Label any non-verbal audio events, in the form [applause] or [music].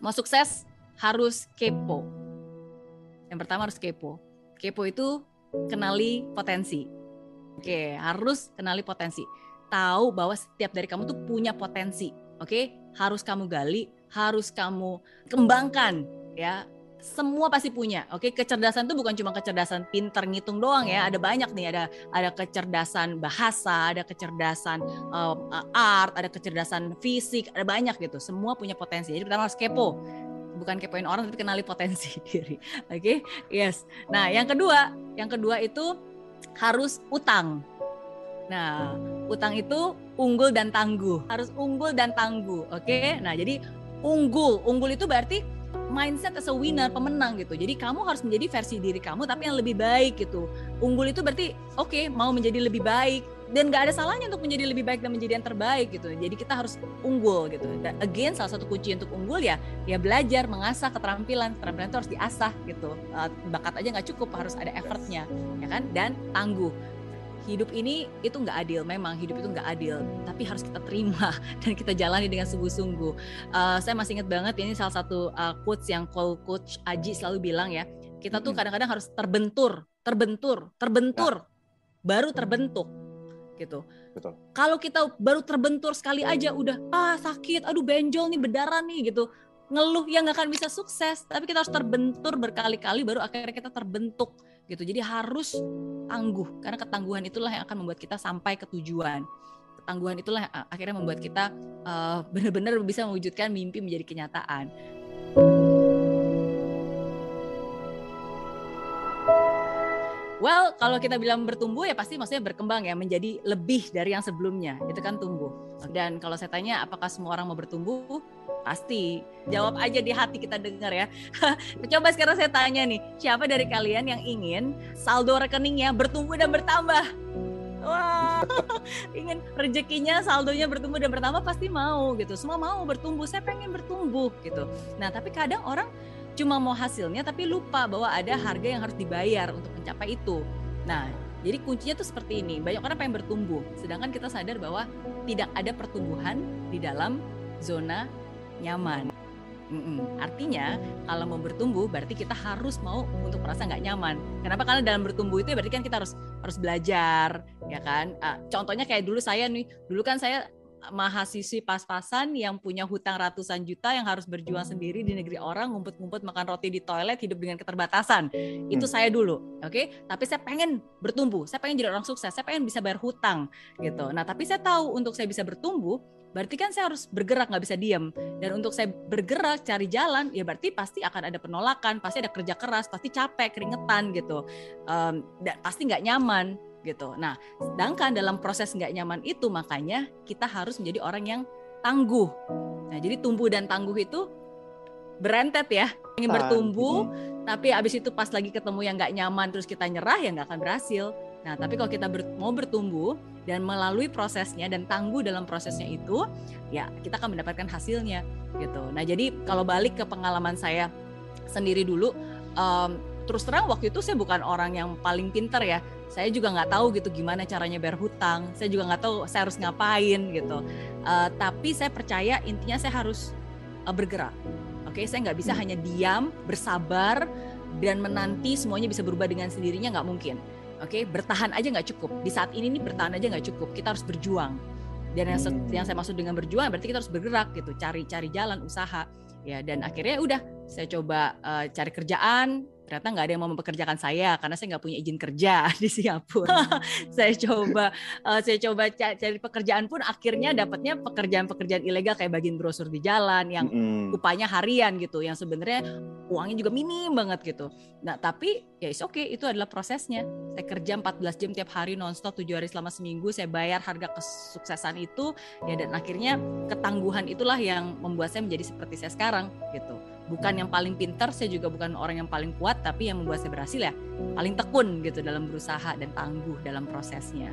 mau sukses harus kepo. Yang pertama harus kepo. Kepo itu kenali potensi. Oke, harus kenali potensi. Tahu bahwa setiap dari kamu tuh punya potensi. Oke, harus kamu gali, harus kamu kembangkan ya semua pasti punya. Oke, kecerdasan itu bukan cuma kecerdasan pinter ngitung doang ya. Ada banyak nih, ada ada kecerdasan bahasa, ada kecerdasan uh, art, ada kecerdasan fisik, ada banyak gitu. Semua punya potensi. Jadi pertama harus kepo. Bukan kepoin orang tapi kenali potensi [laughs] diri. Oke? Okay? Yes. Nah, yang kedua, yang kedua itu harus utang. Nah, utang itu unggul dan tangguh. Harus unggul dan tangguh. Oke? Okay? Nah, jadi unggul. Unggul itu berarti mindset as a winner, pemenang gitu. Jadi kamu harus menjadi versi diri kamu tapi yang lebih baik gitu. Unggul itu berarti oke okay, mau menjadi lebih baik dan gak ada salahnya untuk menjadi lebih baik dan menjadi yang terbaik gitu. Jadi kita harus unggul gitu. Dan again salah satu kunci untuk unggul ya ya belajar mengasah keterampilan. Keterampilan itu harus diasah gitu. Uh, bakat aja nggak cukup harus ada effortnya ya kan dan tangguh hidup ini itu nggak adil. Memang hidup itu nggak adil tapi harus kita terima [laughs] dan kita jalani dengan sungguh-sungguh. Uh, saya masih ingat banget ini salah satu uh, quotes yang call coach Aji selalu bilang ya kita tuh kadang-kadang harus terbentur terbentur terbentur ya. baru terbentuk gitu. Betul. kalau kita baru terbentur sekali aja udah ah sakit aduh benjol nih berdarah nih gitu ngeluh yang nggak akan bisa sukses tapi kita harus terbentur berkali-kali baru akhirnya kita terbentuk gitu jadi harus tangguh karena ketangguhan itulah yang akan membuat kita sampai ke tujuan ketangguhan itulah yang akhirnya membuat kita uh, benar-benar bisa mewujudkan mimpi menjadi kenyataan Well, kalau kita bilang bertumbuh ya pasti maksudnya berkembang ya menjadi lebih dari yang sebelumnya. Itu kan tumbuh. Dan kalau saya tanya apakah semua orang mau bertumbuh? Pasti. Jawab aja di hati kita dengar ya. [laughs] Coba sekarang saya tanya nih, siapa dari kalian yang ingin saldo rekeningnya bertumbuh dan bertambah? Wah, [laughs] ingin rezekinya saldonya bertumbuh dan bertambah pasti mau gitu. Semua mau bertumbuh. Saya pengen bertumbuh gitu. Nah, tapi kadang orang cuma mau hasilnya tapi lupa bahwa ada harga yang harus dibayar untuk mencapai itu. Nah, jadi kuncinya tuh seperti ini. Banyak orang pengen bertumbuh, sedangkan kita sadar bahwa tidak ada pertumbuhan di dalam zona nyaman. Mm-mm. Artinya kalau mau bertumbuh berarti kita harus mau untuk merasa nggak nyaman. Kenapa? Karena dalam bertumbuh itu berarti kan kita harus harus belajar, ya kan? Uh, contohnya kayak dulu saya nih, dulu kan saya mahasiswi pas-pasan yang punya hutang ratusan juta yang harus berjuang sendiri di negeri orang ngumpet-ngumpet makan roti di toilet hidup dengan keterbatasan itu hmm. saya dulu oke okay? tapi saya pengen bertumbuh saya pengen jadi orang sukses saya pengen bisa bayar hutang gitu nah tapi saya tahu untuk saya bisa bertumbuh berarti kan saya harus bergerak nggak bisa diam dan untuk saya bergerak cari jalan ya berarti pasti akan ada penolakan pasti ada kerja keras pasti capek keringetan gitu um, dan pasti nggak nyaman gitu. Nah, sedangkan dalam proses nggak nyaman itu makanya kita harus menjadi orang yang tangguh. Nah, jadi tumbuh dan tangguh itu berentet ya. Ingin bertumbuh, tapi abis itu pas lagi ketemu yang nggak nyaman terus kita nyerah ya nggak akan berhasil. Nah, tapi kalau kita ber, mau bertumbuh dan melalui prosesnya dan tangguh dalam prosesnya itu, ya kita akan mendapatkan hasilnya gitu. Nah, jadi kalau balik ke pengalaman saya sendiri dulu, um, terus terang waktu itu saya bukan orang yang paling pinter ya saya juga nggak tahu gitu gimana caranya bayar hutang saya juga nggak tahu saya harus ngapain gitu uh, tapi saya percaya intinya saya harus uh, bergerak oke okay? saya nggak bisa hmm. hanya diam bersabar dan menanti semuanya bisa berubah dengan sendirinya nggak mungkin oke okay? bertahan aja nggak cukup di saat ini nih bertahan aja nggak cukup kita harus berjuang dan yang, hmm. yang saya maksud dengan berjuang berarti kita harus bergerak gitu cari cari jalan usaha ya dan akhirnya udah saya coba uh, cari kerjaan ternyata nggak ada yang mau mempekerjakan saya karena saya nggak punya izin kerja [laughs] di Singapura. [laughs] saya coba uh, saya coba cari pekerjaan pun akhirnya dapatnya pekerjaan-pekerjaan ilegal kayak bagian brosur di jalan yang mm. upahnya harian gitu, yang sebenarnya uangnya juga minim banget gitu. Nah tapi ya is oke okay, itu adalah prosesnya. Saya kerja 14 jam tiap hari nonstop 7 hari selama seminggu, saya bayar harga kesuksesan itu ya dan akhirnya ketangguhan itulah yang membuat saya menjadi seperti saya sekarang gitu bukan yang paling pintar saya juga bukan orang yang paling kuat tapi yang membuat saya berhasil ya paling tekun gitu dalam berusaha dan tangguh dalam prosesnya.